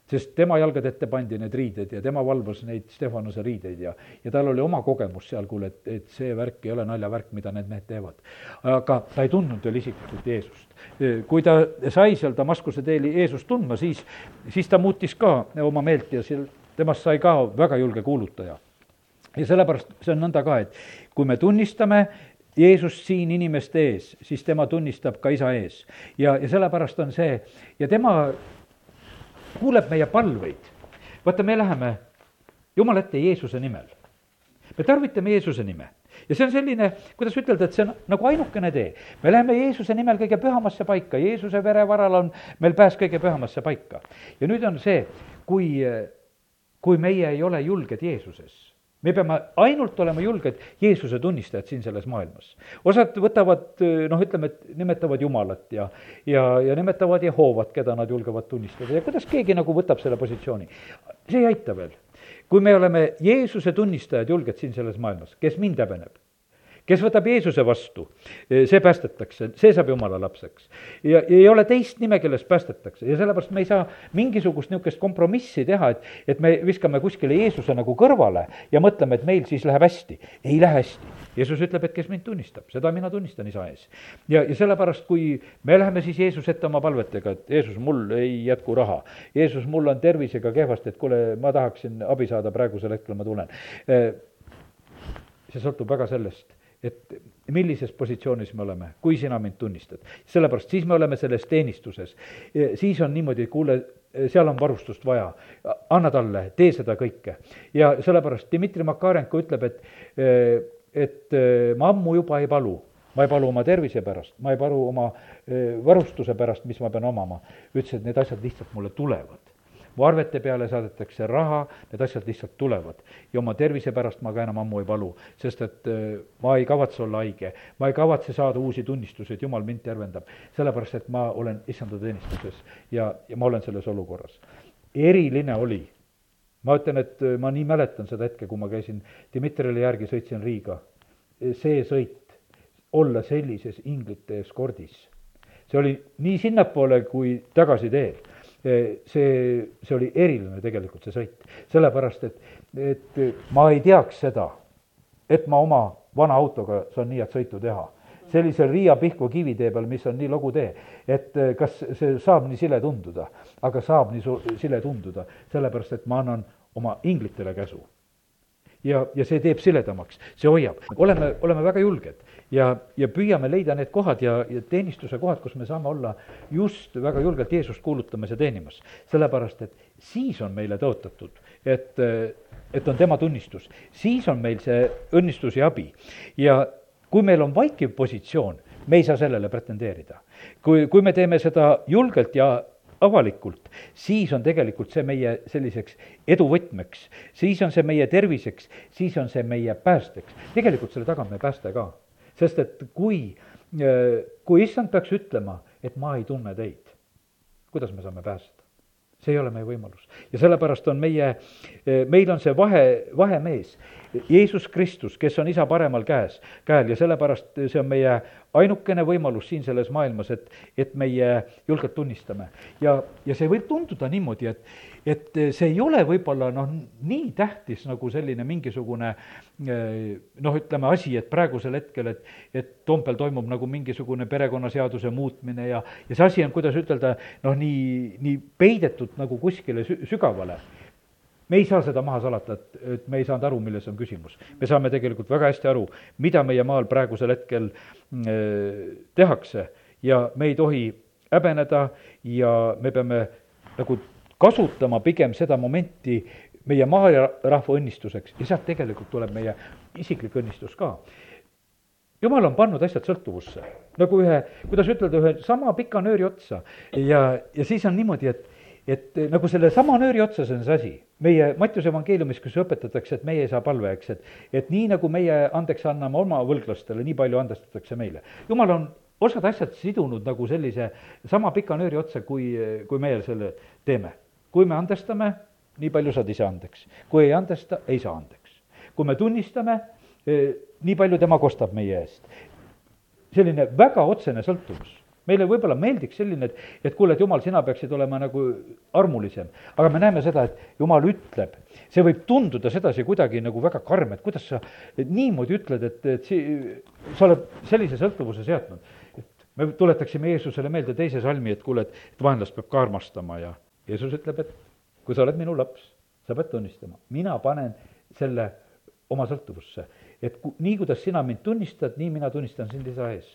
sest tema jalgade ette pandi need riided ja tema valvas neid Stefanuse riideid ja, ja tal oli oma kogemus seal, kuule, et, et see värk ei ole naljavärk, mida need mehed teevad. aga ta ei tundnud veel isiklikult Jeesust. kui ta sai seal Damaskuse teel Jeesust tundma, siis, siis ta muutis ka oma meelt ja seal, temast sai ka väga julge kuulutaja. ja sellepärast see on nõnda ka, et kui me tunnistame Jeesust siin inimeste ees, siis tema tunnistab ka isa ees. ja, ja sellepärast on see ja tema kuuleb meie palveid. vaata, me läheme Jumala ette Jeesuse nimel. me tarvitame Jeesuse nime ja see on selline, kuidas ütelda, et see on nagu ainukene tee. me läheme Jeesuse nimel kõige pühamasse paika, Jeesuse verevaral on meil pääs kõige pühamasse paika. ja nüüd on see, kui, kui meie ei ole julged Jeesuses me peame ainult olema julged Jeesuse tunnistajad siin selles maailmas. osad võtavad noh, ütleme, et nimetavad Jumalat ja, ja, ja nimetavad Jehovat, keda nad julgevad tunnistada ja kuidas keegi nagu võtab selle positsiooni. see ei aita veel. kui me oleme Jeesuse tunnistajad julged siin selles maailmas, kes mind häbeneb, kes võtab Jeesuse vastu, see päästetakse, see saab jumala lapseks. ja, ei ole teist nime, kellest päästetakse ja sellepärast me ei saa mingisugust niisugust kompromissi teha, et, et me viskame kuskile Jeesuse nagu kõrvale ja mõtleme, et meil siis läheb hästi. ei lähe hästi. Jeesus ütleb, et kes mind tunnistab, seda mina tunnistan isa ees. ja, ja sellepärast, kui me läheme siis Jeesuse ette oma palvetega, et Jeesus, mul ei jätku raha, Jeesus, mul on tervisega kehvasti, et kuule, ma tahaksin abi saada, praegusel hetkel ma tulen. see sõltub väga sellest et millises positsioonis me oleme, kui sina mind tunnistad. sellepärast siis me oleme selles teenistuses. siis on niimoodi, kuule, seal on varustust vaja, anna talle, tee seda kõike. ja sellepärast Dmitri Makarenko ütleb, et, et ma ammu juba ei palu ma ei palu oma tervise pärast, ma ei palu oma varustuse pärast, mis ma pean omama. ütles, et need asjad lihtsalt mulle tulevad mu arvete peale saadetakse raha, need asjad lihtsalt tulevad. ja oma tervise pärast ma ka enam ammu ei palu, sest et äh, ma ei kavatse olla haige, ma ei kavatse saada uusi tunnistusi, et jumal mind tervendab. sellepärast, et ma olen issanda teenistuses ja, ja ma olen selles olukorras. eriline oli, ma ütlen, et äh, ma nii mäletan seda hetke, kui ma käisin Dmitrile järgi, sõitsin Riiga. see sõit, olla sellises inglite eskordis, see oli nii sinnapoole kui tagasiteel see, see oli eriline tegelikult, see sõit. sellepärast, et, et ma ei teaks seda, et ma oma vana autoga saan nii head sõitu teha. sellisel Riia Pihkva kivitee peal, mis on nii lugu tee, et kas see saab nii sile tunduda, aga saab nii su-, sile tunduda, sellepärast et ma annan oma inglitele käsu ja, ja see teeb siledamaks, see hoiab. oleme, oleme väga julged ja, ja püüame leida need kohad ja, ja teenistuse kohad, kus me saame olla just väga julgelt Jeesust kuulutamas ja teenimas. sellepärast, et siis on meile tõotatud, et, et on tema tunnistus, siis on meil see õnnistus ja abi. ja kui meil on vaikiv positsioon, me ei saa sellele pretendeerida. kui, kui me teeme seda julgelt ja avalikult, siis on tegelikult see meie selliseks eduvõtmeks, siis on see meie terviseks, siis on see meie päästeks. tegelikult selle taga on meie pääste ka. Sest et kui, kui issand peaks ütlema, et ma ei tunne teid, kuidas me saame pääseda? see ei ole meie võimalus. ja sellepärast on meie, meil on see vahe, vahemees, Jeesus Kristus, kes on isa paremal käes, käel ja sellepärast see on meie ainukene võimalus siin selles maailmas, et, et meie julgelt tunnistame. ja, ja see võib tunduda niimoodi, et, et see ei ole võib-olla noh, nii tähtis nagu selline mingisugune noh, ütleme asi, et praegusel hetkel, et, et Toompeal toimub nagu mingisugune perekonnaseaduse muutmine ja, ja see asi on, kuidas ütelda, noh, nii, nii peidetud nagu kuskile sü-, sügavale me ei saa seda maha salata, et, et me ei saanud aru, milles on küsimus. me saame tegelikult väga hästi aru, mida meie maal praegusel hetkel äh, tehakse ja me ei tohi häbeneda ja me peame nagu kasutama pigem seda momenti meie maarahva õnnistuseks. Ja sealt tegelikult tuleb meie isiklik õnnistus ka. Jumal on pannud asjad sõltuvusse, nagu ühe, kuidas ütelda, ühe sama pika nööri otsa. Ja, ja siis on niimoodi, et et nagu sellesama nööri otsas on see asi, meie Mattiuse evangeeliumis, kus õpetatakse, et meie ei saa palvejaks, et et nii, nagu meie andeks anname oma võlglastele, nii palju andestatakse meile. jumal on osad asjad sidunud nagu sellise sama pika nööri otsa, kui, kui meie selle teeme. Kui me andestame, nii palju saad ise andeks. kui ei andesta, ei saa andeks. kui me tunnistame, eh, nii palju tema kostab meie eest selline väga otsene sõltuvus meile võib-olla meeldiks selline, et, et kuule, et jumal, sina peaksid olema nagu armulisem. aga me näeme seda, et jumal ütleb, see võib tunduda sedasi kuidagi nagu väga karm, et kuidas sa et niimoodi ütled, et, et si, sa oled sellise sõltuvuse seadnud. et me tuletaksime Jeesusele meelde teise salmi, et kuule, et, et vaenlast peab ka armastama ja Jeesus ütleb, et kui sa oled minu laps, sa pead tunnistama, mina panen selle oma sõltuvusse. et ku, nii, kuidas sina mind tunnistad, nii mina tunnistan sind isa ees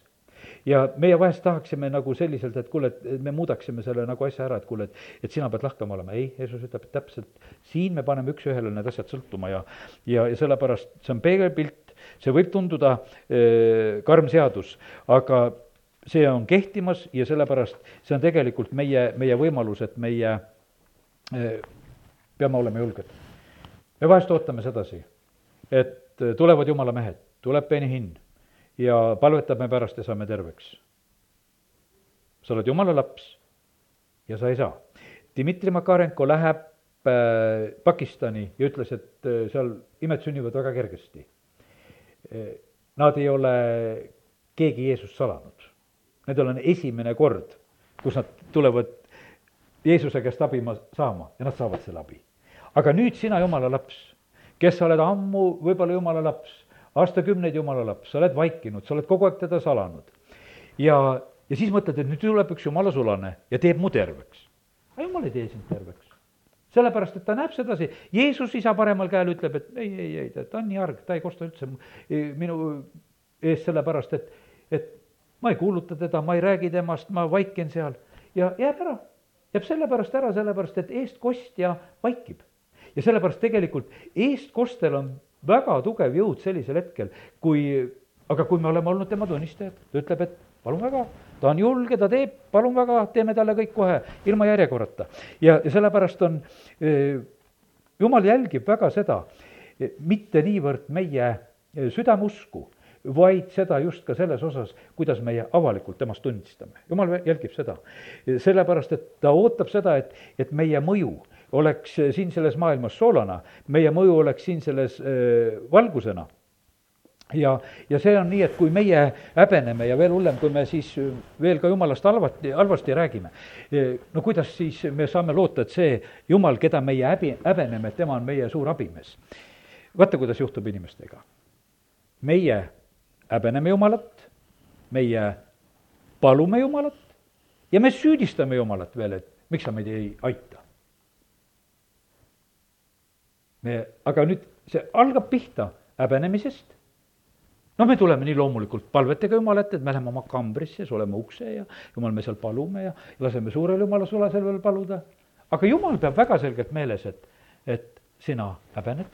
ja meie vahest tahaksime nagu selliselt, et kuule, et me muudaksime selle nagu asja ära, et kuule, et, et sina pead lahkema olema, ei, Jeesus ütleb, täpselt siin me paneme üks-ühele need asjad sõltuma ja, ja, ja sellepärast see on peegelpilt, see võib tunduda äh, karm seadus, aga see on kehtimas ja sellepärast see on tegelikult meie, meie võimalus, et meie äh, peame olema julged. me vahest ootame sedasi, et tulevad jumala mehed, tuleb Benihin ja palvetame pärast ja saame terveks. sa oled jumala laps ja sa ei saa. Dmitri Makarenko läheb äh, Pakistani ja ütles, et seal imed sünnivad väga kergesti. Nad ei ole keegi Jeesust salanud. Need on esimene kord, kus nad tulevad Jeesuse käest abi saama ja nad saavad selle abi. aga nüüd sina, jumala laps, kes sa oled ammu võib-olla jumala laps aastakümneid jumala laps, sa oled vaikinud, sa oled kogu aeg teda salanud. ja, ja siis mõtled, et nüüd tuleb üks jumala sulane ja teeb mu terveks. aga jumal ei tee sind terveks. sellepärast, et ta näeb sedasi, Jeesus isa paremal käel ütleb, et ei, ei, ei, ta on nii arg, ta ei kosta üldse minu ees sellepärast, et, et ma ei kuuluta teda, ma ei räägi temast, ma vaikin seal ja jääb ära. jääb sellepärast ära, sellepärast et eestkostja vaikib. ja sellepärast tegelikult eestkostel on väga tugev jõud sellisel hetkel, kui, aga kui me oleme olnud tema tunnistajad, ta ütleb, et palun väga, ta on julge, ta teeb, palun väga, teeme talle kõik kohe, ilma järjekorrata. ja, ja sellepärast on, jumal jälgib väga seda, mitte niivõrd meie südameusku, vaid seda just ka selles osas, kuidas meie avalikult temast tunnistame. jumal jälgib seda. sellepärast, et ta ootab seda, et, et meie mõju oleks siin selles maailmas soolana, meie mõju oleks siin selles äh, valgusena ja, ja see on nii, et kui meie häbeneme ja veel hullem, kui me siis veel ka jumalast halvati, halvasti räägime, no kuidas siis me saame loota, et see jumal, keda meie häbi, häbeneme, tema on meie suur abimees. vaata, kuidas juhtub inimestega. meie häbeneme Jumalat, meie palume Jumalat ja me süüdistame Jumalat veel, et miks sa meid ei aita me, aga nüüd see algab pihta häbenemisest. noh, me tuleme nii loomulikult palvetega Jumala ette, et me läheme oma kambrisse, suleme ukse ja jumal, me seal palume ja laseme suurel Jumala sulasel veel paluda. aga Jumal peab väga selgelt meeles, et, et sina häbened.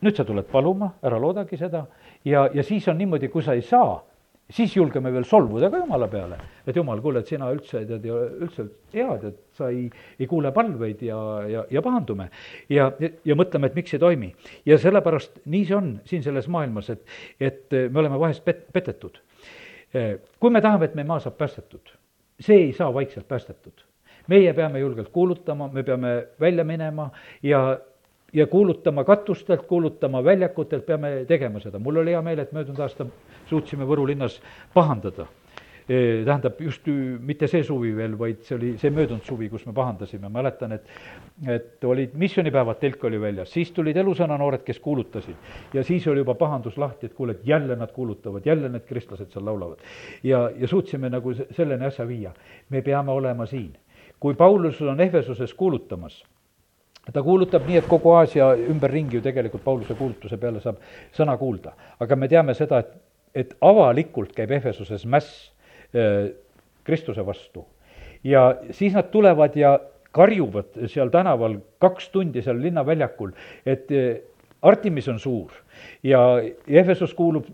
nüüd sa tuled paluma, ära loodagi seda ja, ja siis on niimoodi, kui sa ei saa siis julgeme veel solvuda ka jumala peale, et jumal, kuule, et sina üldse tead ju üldse head, et sa ei, ei kuule palveid ja, ja, ja pahandume. ja, ja, ja mõtleme, et miks ei toimi. ja sellepärast nii see on siin selles maailmas, et, et me oleme vahest pet-, petetud. kui me tahame, et meie maa saab päästetud, see ei saa vaikselt päästetud. meie peame julgelt kuulutama, me peame välja minema ja ja kuulutama katustelt, kuulutama väljakutelt, peame tegema seda. mul oli hea meel, et möödunud aasta suutsime Võru linnas pahandada. tähendab, just mitte see suvi veel, vaid see oli see möödunud suvi, kus me pahandasime, mäletan, et et olid missioonipäevad, telk oli väljas, siis tulid elusõna noored, kes kuulutasid. ja siis oli juba pahandus lahti, et kuule, et jälle nad kuulutavad, jälle need kristlased seal laulavad. ja, ja suutsime nagu selleni asja viia. me peame olema siin. kui Paulus on Ehvesuses kuulutamas ta kuulutab nii, et kogu Aasia ümberringi ju tegelikult Pauluse kuulutuse peale saab sõna kuulda. aga me teame seda, et, et avalikult käib Ehvesuses mäss äh, Kristuse vastu. ja siis nad tulevad ja karjuvad seal tänaval kaks tundi seal linnaväljakul, et äh, Artemis on suur ja Efesus kuulub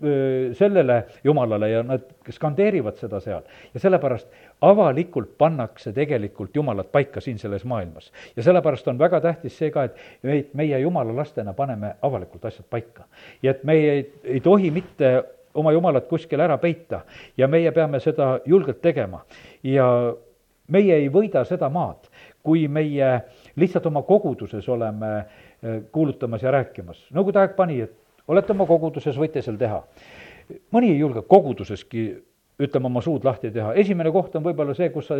sellele jumalale ja nad skandeerivad seda seal. ja sellepärast avalikult pannakse tegelikult jumalat paika siin selles maailmas. ja sellepärast on väga tähtis see ka, et meid, meie jumala lastena paneme avalikult asjad paika. ja et meie ei, ei tohi mitte oma jumalat kuskil ära peita ja meie peame seda julgelt tegema. ja meie ei võida seda maad, kui meie lihtsalt oma koguduses oleme kuulutamas ja rääkimas. Nõukogude aeg pani, et olete oma koguduses, võite seal teha. mõni ei julge koguduseski ütleme, oma suud lahti teha, esimene koht on võib-olla see, kus sa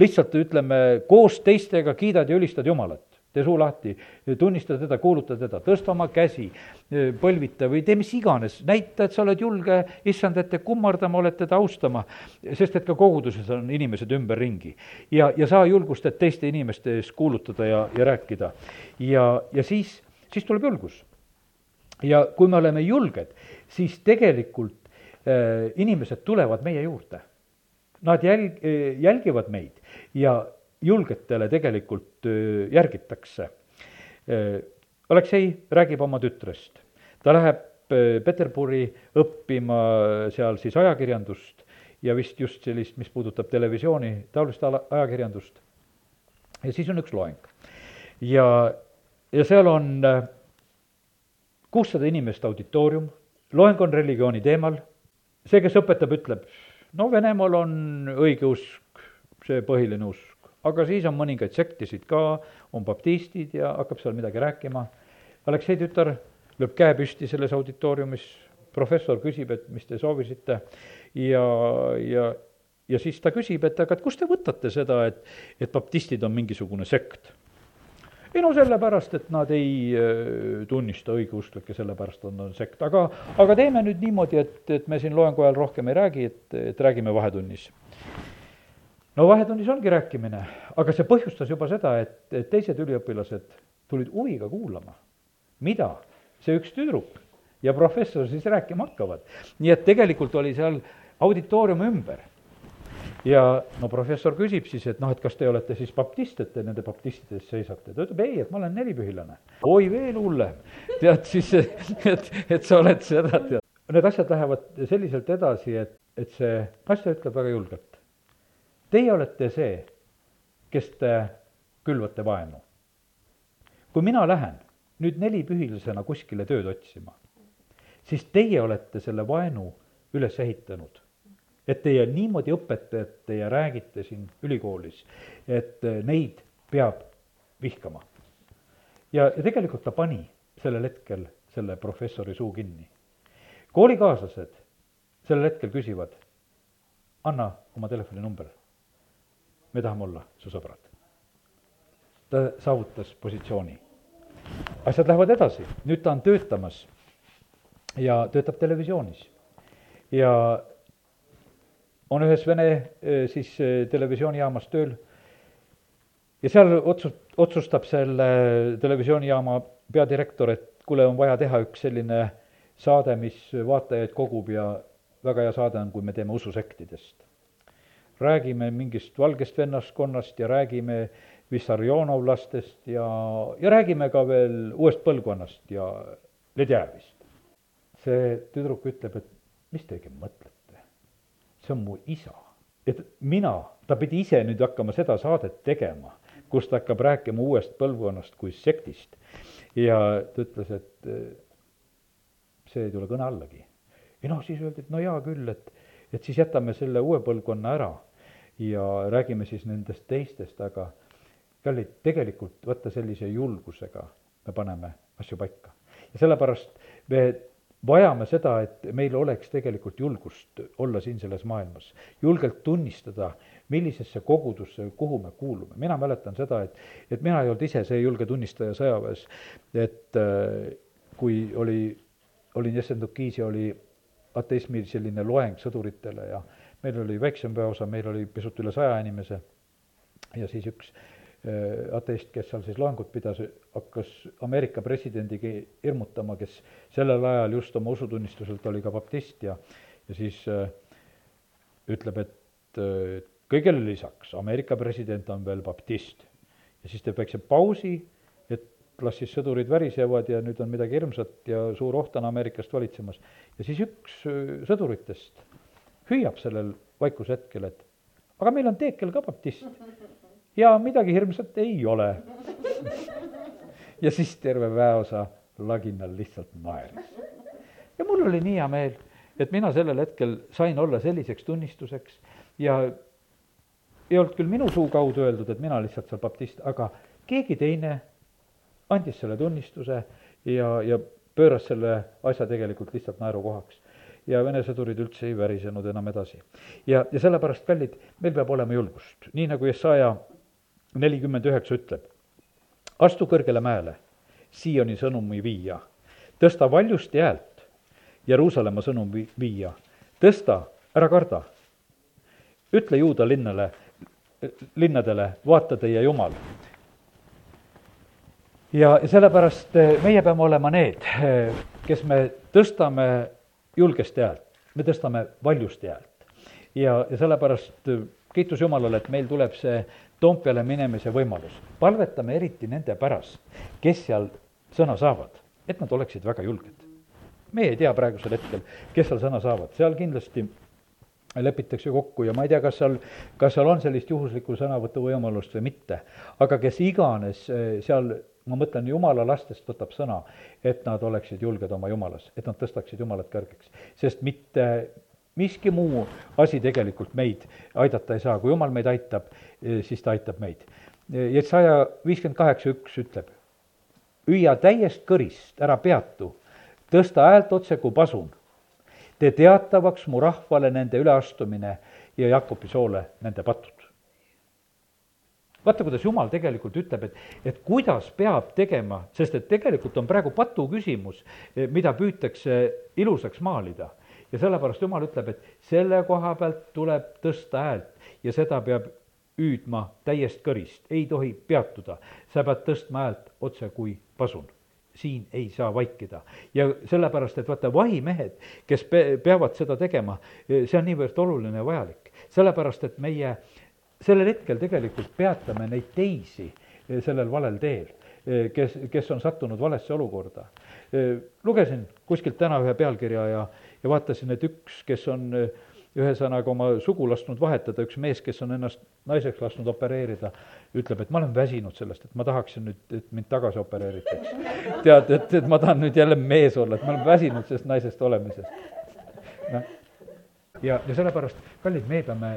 lihtsalt ütleme, koos teistega kiidad ja ülistad Jumalat. Tee suu lahti, tunnista teda, kuuluta teda, tõsta oma käsi, põlvita või tee mis iganes, näita, et sa oled julge issand ette kummardama, oled teda austama, sest et ka koguduses on inimesed ümberringi. ja, ja sa julgustad teiste inimeste ees kuulutada ja, ja rääkida. ja, ja siis, siis tuleb julgus. ja kui me oleme julged, siis tegelikult Äh, inimesed tulevad meie juurde. Nad jälg-, äh, jälgivad meid ja julgetele tegelikult järgitakse. Aleksei räägib oma tütrest, ta läheb Peterburi õppima seal siis ajakirjandust ja vist just sellist, mis puudutab televisiooni, taolist ala, ajakirjandust. ja siis on üks loeng. ja, ja seal on kuussada inimest auditoorium, loeng on religiooni teemal see, kes õpetab, ütleb, no Venemaal on õigeusk see põhiline usk, aga siis on mõningaid sektisid ka, on baptistid ja hakkab seal midagi rääkima. Aleksei tütar lööb käe püsti selles auditooriumis, professor küsib, et mis te soovisite ja, ja, ja siis ta küsib, et aga et kust te võtate seda, et, et baptistid on mingisugune sekt ei no sellepärast, et nad ei äh, tunnista õigeusklikke, sellepärast on, on sekt, aga, aga teeme nüüd niimoodi, et, et me siin loengu ajal rohkem ei räägi, et, et räägime vahetunnis. No vahetunnis ongi rääkimine, aga see põhjustas juba seda, et, teised üliõpilased tulid huviga kuulama, mida see üks tüdruk ja professor siis rääkima hakkavad. nii et tegelikult oli seal auditoorium ümber ja no professor küsib siis, et noh, et kas te olete siis baptist, et te nende baptistide eest seisate, ta ütleb ei, et ma olen nelipühilane. oi, veel hullem, tead siis, et, et sa oled seda, tead. Need asjad lähevad selliselt edasi, et, et see asja ütleb väga julgelt. Teie olete see, kes te külvate vaenu. kui mina lähen nüüd nelipühilisena kuskile tööd otsima, siis teie olete selle vaenu üles ehitanud et teie niimoodi õpetate ja räägite siin ülikoolis, et neid peab vihkama. ja, ja tegelikult ta pani sellel hetkel selle professori suu kinni. koolikaaslased sellel hetkel küsivad, anna oma telefoninumber, me tahame olla su sõbrad. ta saavutas positsiooni. asjad lähevad edasi, nüüd ta on töötamas ja töötab televisioonis. ja on ühes Vene eh, siis eh, televisioonijaamas tööl ja seal otsus, otsustab selle televisioonijaama peadirektor, et kuule, on vaja teha üks selline saade, mis vaatajaid kogub ja väga hea saade on, kui me teeme ususektidest. Räägime mingist valgest vennaskonnast ja räägime Vissarionovlastest ja, ja räägime ka veel uuest põlvkonnast ja Ledjärvist. see tüdruk ütleb, et mis te õigemini mõtlete? see on mu isa. et mina, ta pidi ise nüüd hakkama seda saadet tegema, kus ta hakkab rääkima uuest põlvkonnast kui sektist. ja ta ütles, et see ei tule kõne allagi. ja noh, siis öeldi, et no hea küll, et, et siis jätame selle uue põlvkonna ära ja räägime siis nendest teistest, aga kallid, tegelikult vaata sellise julgusega me paneme asju paika. ja sellepärast me vajame seda, et meil oleks tegelikult julgust olla siin selles maailmas, julgelt tunnistada, millisesse kogudusse, kuhu me kuulume, mina mäletan seda, et, et mina ei olnud ise see julge tunnistaja sõjaväes, et äh, kui oli, olin Jessendukis ja oli ateismi selline loeng sõduritele ja meil oli väiksem väeosa, meil oli pisut üle saja inimese ja siis üks äh, ateist, kes seal siis loengut pidas, hakkas Ameerika presidendiga hirmutama, kes sellel ajal just oma usutunnistuselt oli ka baptist ja, ja siis äh, ütleb, et äh, kõigele lisaks Ameerika president on veel baptist. ja siis teeb väikse pausi, las siis sõdurid värisevad ja nüüd on midagi hirmsat ja suur oht on Ameerikast valitsemas. ja siis üks äh, sõduritest hüüab sellel vaikuse hetkel, et aga meil on Teekel ka baptist ja midagi hirmsat ei ole. ja siis terve väeosa laginal lihtsalt naeris. ja mul oli nii hea meel, et mina sellel hetkel sain olla selliseks tunnistuseks ja ei olnud küll minu suu kaudu öeldud, et mina lihtsalt seal baptist, aga keegi teine andis selle tunnistuse ja, ja pööras selle asja tegelikult lihtsalt naerukohaks. ja Vene sõdurid üldse ei värisenud enam edasi. ja, ja sellepärast, kallid, meil peab olema julgust, nii nagu Jesaja nelikümmend üheksa ütleb. astu kõrgele mäele, Sioni sõnumi viia, tõsta valjusti häält, Jeruusalemma sõnum vi-, viia, tõsta, ära karda. ütle juuda linnale, linnadele, vaata teie Jumal ja sellepärast eh, meie peame olema need, eh, kes me tõstame julgesti häält, me tõstame valjusti häält. ja, ja sellepärast eh, kiitus Jumalale, et meil tuleb see Toompeale minemise võimalus. palvetame eriti nende pärast, kes seal sõna saavad, et nad oleksid väga julged. me ei tea praegusel hetkel, kes seal sõna saavad, seal kindlasti lepitakse kokku ja ma ei tea, kas seal, kas seal on sellist juhuslikku sõnavõtu võimalust või mitte, aga kes iganes seal ma mõtlen, jumala lastest võtab sõna, et nad oleksid julged oma jumalas, et nad tõstaksid jumalat kõrgeks. sest mitte miski muu asi tegelikult meid aidata ei saa, kui jumal meid aitab, eh, siis ta aitab meid. Jesaja viiskümmend kaheksa üks ütleb, hüüa täiest kõrist, ära peatu, tõsta häält otse kui pasun, tee teatavaks mu rahvale nende üleastumine ja Jakobi soole nende patud vaata, kuidas jumal tegelikult ütleb, et, et kuidas peab tegema, sest et tegelikult on praegu patu küsimus, eh, mida püütakse ilusaks maalida. ja sellepärast jumal ütleb, et selle koha pealt tuleb tõsta häält ja seda peab hüüdma täiest kõrist, ei tohi peatuda. sa pead tõstma häält otse kui pasun siin ei saa vaikida. ja sellepärast, et vaata, vahimehed, kes pe-, peavad seda tegema, eh, see on niivõrd oluline ja vajalik. sellepärast, et meie äh, sellel hetkel tegelikult peatame neid teisi eh, sellel valel teel, eh, kes, kes on sattunud valesse olukorda. Eh, lugesin kuskilt täna ühe pealkirja ja, ja vaatasin, et üks, kes on ühesõnaga oma sugu lasknud vahetada, üks mees, kes on ennast naiseks lasknud opereerida, ütleb, et ma olen väsinud sellest, et ma tahaksin nüüd, et mind tagasi opereeritakse. tead, et, et ma tahan nüüd jälle mees olla, et ma olen väsinud sellest naisest olemisest. noh, ja, ja sellepärast, kallid, me peame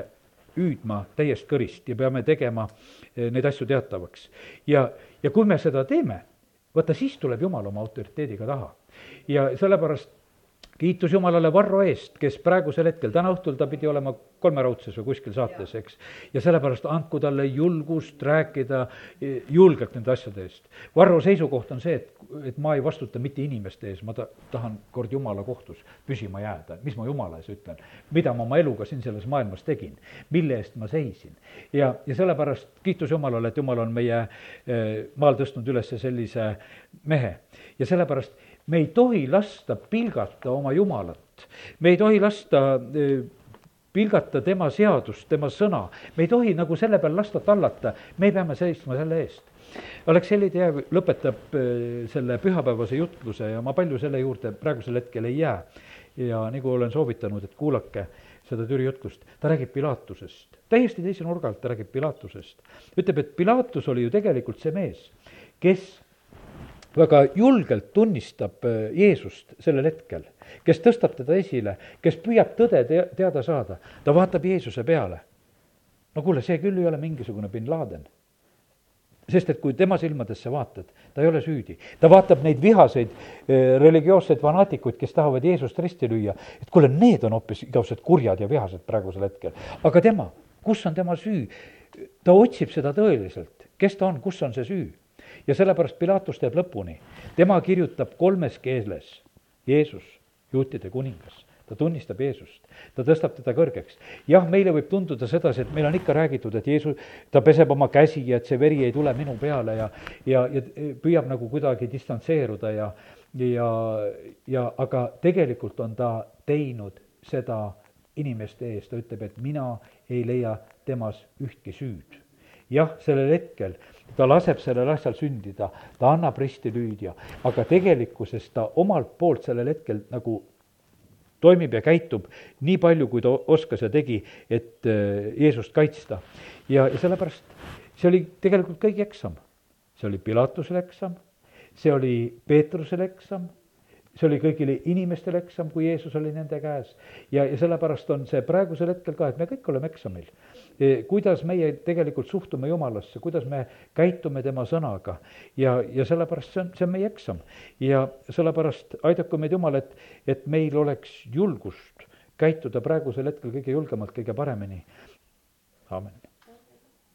hüüdma täiest kõrist ja peame tegema eh, neid asju teatavaks. ja, ja kui me seda teeme, vaata siis tuleb Jumal oma autoriteediga taha. ja sellepärast kiitus Jumalale Varro eest, kes praegusel hetkel, täna õhtul ta pidi olema kolmeraudses või kuskil saates, eks. ja sellepärast andku talle julgust rääkida e, julgelt nende asjade eest. Varro seisukoht on see, et, et ma ei vastuta mitte inimeste ees, ma ta-, tahan kord Jumala kohtus püsima jääda, mis ma Jumala ees ütlen. mida ma oma eluga siin selles maailmas tegin, mille eest ma seisin. ja, ja sellepärast kiitus Jumalale, et Jumal on meie e, maal tõstnud üles sellise mehe ja sellepärast me ei tohi lasta pilgata oma Jumalat, me ei tohi lasta e, pilgata tema seadust, tema sõna, me ei tohi nagu selle peal lasta tallata, me peame seisma selle eest. Aleksei Tejev lõpetab e, selle pühapäevase jutluse ja ma palju selle juurde praegusel hetkel ei jää. ja nagu olen soovitanud, et kuulake seda Türi jutlust, ta räägib Pilatusest, täiesti teise nurga alt ta räägib Pilatusest. ütleb, et Pilatus oli ju tegelikult see mees, kes väga julgelt tunnistab äh, Jeesust sellel hetkel, kes tõstab teda esile, kes püüab tõde te-, teada saada, ta vaatab Jeesuse peale. no kuule, see küll ei ole mingisugune bin Laden. sest et kui tema silmadesse vaatad, ta ei ole süüdi. ta vaatab neid vihaseid äh, religioosseid fanaatikuid, kes tahavad Jeesust risti lüüa, et kuule, need on hoopis igasugused kurjad ja vihased praegusel hetkel. aga tema, kus on tema süü? ta otsib seda tõeliselt, kes ta on, kus on see süü ja sellepärast Pilatus teeb lõpuni. tema kirjutab kolmes keeles, Jeesus, juutide kuningas ta tunnistab Jeesust, ta tõstab teda kõrgeks. jah, meile võib tunduda sedasi, et meil on ikka räägitud, et Jeesus, ta peseb oma käsi ja et see veri ei tule minu peale ja, ja, ja püüab nagu kuidagi distantseeruda ja, ja, ja aga tegelikult on ta teinud seda inimeste eest, ta ütleb, et mina ei leia temas ühtki süüd. Jah, sellel hetkel. Ta laseb sellel asjal sündida, ta annab risti lüüa, aga tegelikkuses ta omalt poolt sellel hetkel nagu toimib ja käitub nii palju, kui ta oskas ja tegi, et äh, Jeesust kaitsta. ja, ja sellepärast see oli tegelikult kõigi eksam. see oli Pilatusele eksam, see oli Peetrusele eksam, see oli kõigile inimestele eksam, kui Jeesus oli nende käes. ja, ja sellepärast on see praegusel hetkel ka, et me kõik oleme eksamil. E, kuidas meie tegelikult suhtume Jumalasse, kuidas me käitume tema sõnaga ja, ja sellepärast see on, see on meie eksam. ja sellepärast aidaku meid Jumal, et, et meil oleks julgust käituda praegusel hetkel kõige julgemalt, kõige paremini. aamen